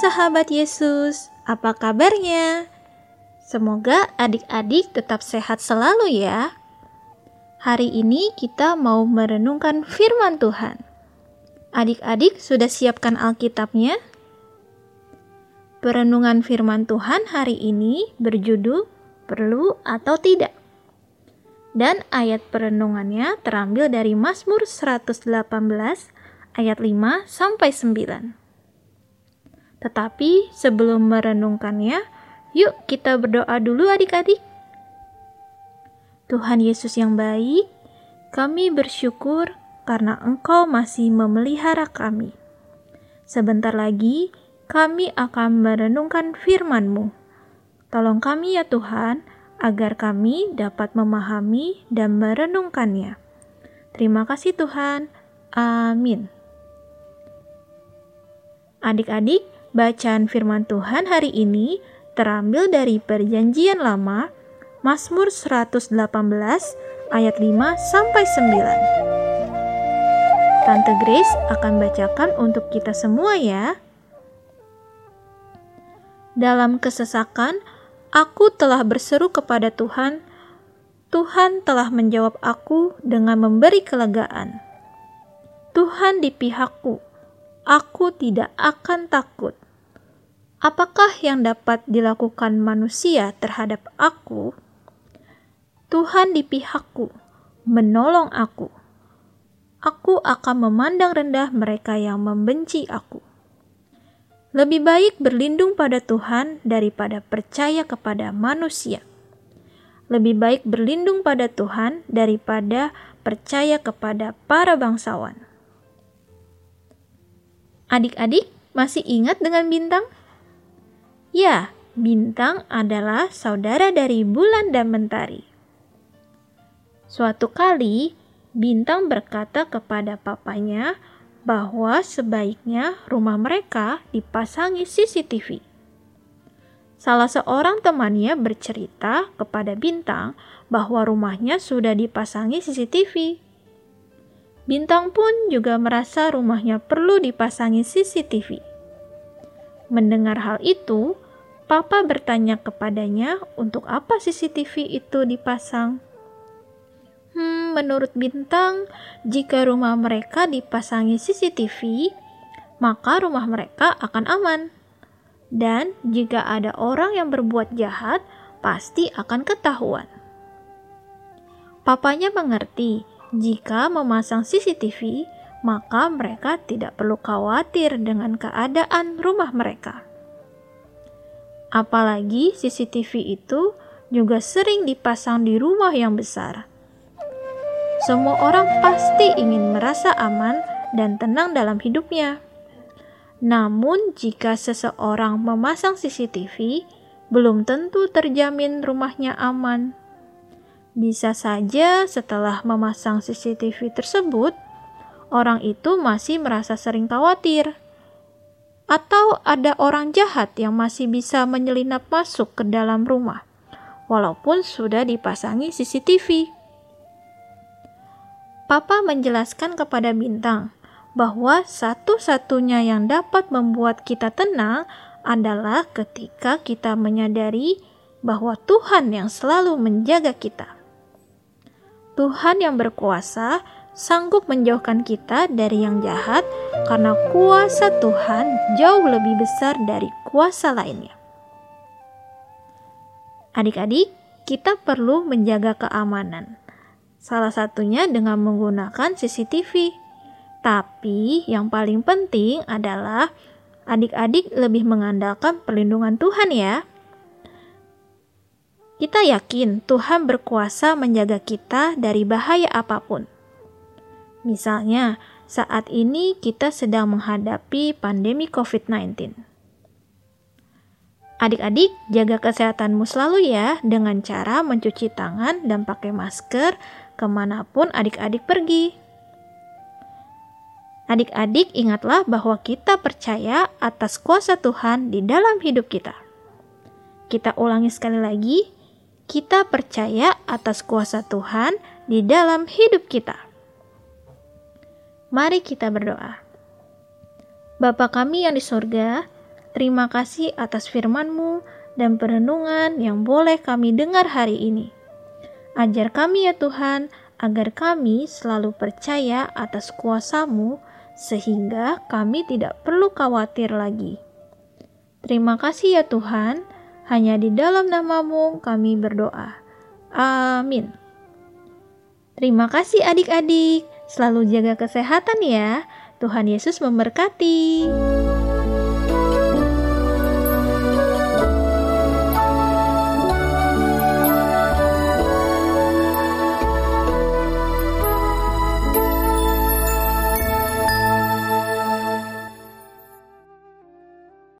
Sahabat Yesus, apa kabarnya? Semoga adik-adik tetap sehat selalu ya. Hari ini kita mau merenungkan firman Tuhan. Adik-adik sudah siapkan Alkitabnya? Perenungan firman Tuhan hari ini berjudul Perlu atau Tidak. Dan ayat perenungannya terambil dari Mazmur 118 ayat 5 sampai 9. Tetapi sebelum merenungkannya, yuk kita berdoa dulu adik-adik. Tuhan Yesus yang baik, kami bersyukur karena Engkau masih memelihara kami. Sebentar lagi kami akan merenungkan firman-Mu. Tolong kami ya Tuhan, agar kami dapat memahami dan merenungkannya. Terima kasih Tuhan. Amin. Adik-adik, Bacaan firman Tuhan hari ini terambil dari Perjanjian Lama, Mazmur 118 ayat 5 sampai 9. Tante Grace akan bacakan untuk kita semua ya. Dalam kesesakan, aku telah berseru kepada Tuhan. Tuhan telah menjawab aku dengan memberi kelegaan. Tuhan di pihakku, aku tidak akan takut. Apakah yang dapat dilakukan manusia terhadap aku? Tuhan di pihakku, menolong aku. Aku akan memandang rendah mereka yang membenci aku. Lebih baik berlindung pada Tuhan daripada percaya kepada manusia. Lebih baik berlindung pada Tuhan daripada percaya kepada para bangsawan. Adik-adik, masih ingat dengan bintang? Ya, bintang adalah saudara dari bulan dan mentari. Suatu kali, bintang berkata kepada papanya bahwa sebaiknya rumah mereka dipasangi CCTV. Salah seorang temannya bercerita kepada Bintang bahwa rumahnya sudah dipasangi CCTV. Bintang pun juga merasa rumahnya perlu dipasangi CCTV. Mendengar hal itu, Papa bertanya kepadanya untuk apa CCTV itu dipasang. Hmm, menurut Bintang, jika rumah mereka dipasangi CCTV, maka rumah mereka akan aman. Dan jika ada orang yang berbuat jahat, pasti akan ketahuan. Papanya mengerti jika memasang CCTV, maka mereka tidak perlu khawatir dengan keadaan rumah mereka. Apalagi CCTV itu juga sering dipasang di rumah yang besar. Semua orang pasti ingin merasa aman dan tenang dalam hidupnya. Namun, jika seseorang memasang CCTV, belum tentu terjamin rumahnya aman. Bisa saja setelah memasang CCTV tersebut, orang itu masih merasa sering khawatir. Atau ada orang jahat yang masih bisa menyelinap masuk ke dalam rumah, walaupun sudah dipasangi CCTV. Papa menjelaskan kepada Bintang bahwa satu-satunya yang dapat membuat kita tenang adalah ketika kita menyadari bahwa Tuhan yang selalu menjaga kita. Tuhan yang berkuasa sanggup menjauhkan kita dari yang jahat karena kuasa Tuhan jauh lebih besar dari kuasa lainnya. Adik-adik, kita perlu menjaga keamanan. Salah satunya dengan menggunakan CCTV. Tapi yang paling penting adalah adik-adik lebih mengandalkan perlindungan Tuhan ya. Kita yakin Tuhan berkuasa menjaga kita dari bahaya apa pun. Misalnya, saat ini kita sedang menghadapi pandemi COVID-19. Adik-adik, jaga kesehatanmu selalu ya dengan cara mencuci tangan dan pakai masker ke mana pun adik-adik pergi. Adik-adik, ingatlah bahwa kita percaya atas kuasa Tuhan di dalam hidup kita. Kita ulangi sekali lagi, kita percaya atas kuasa Tuhan di dalam hidup kita. Mari kita berdoa. Bapa kami yang di sorga, Terima kasih atas firman-Mu dan perenungan yang boleh kami dengar hari ini. Ajar kami ya Tuhan, agar kami selalu percaya atas kuasa-Mu sehingga kami tidak perlu khawatir lagi. Terima kasih ya Tuhan, hanya di dalam namamu kami berdoa. Amin. Terima kasih adik-adik, selalu jaga kesehatan ya. Tuhan Yesus memberkati.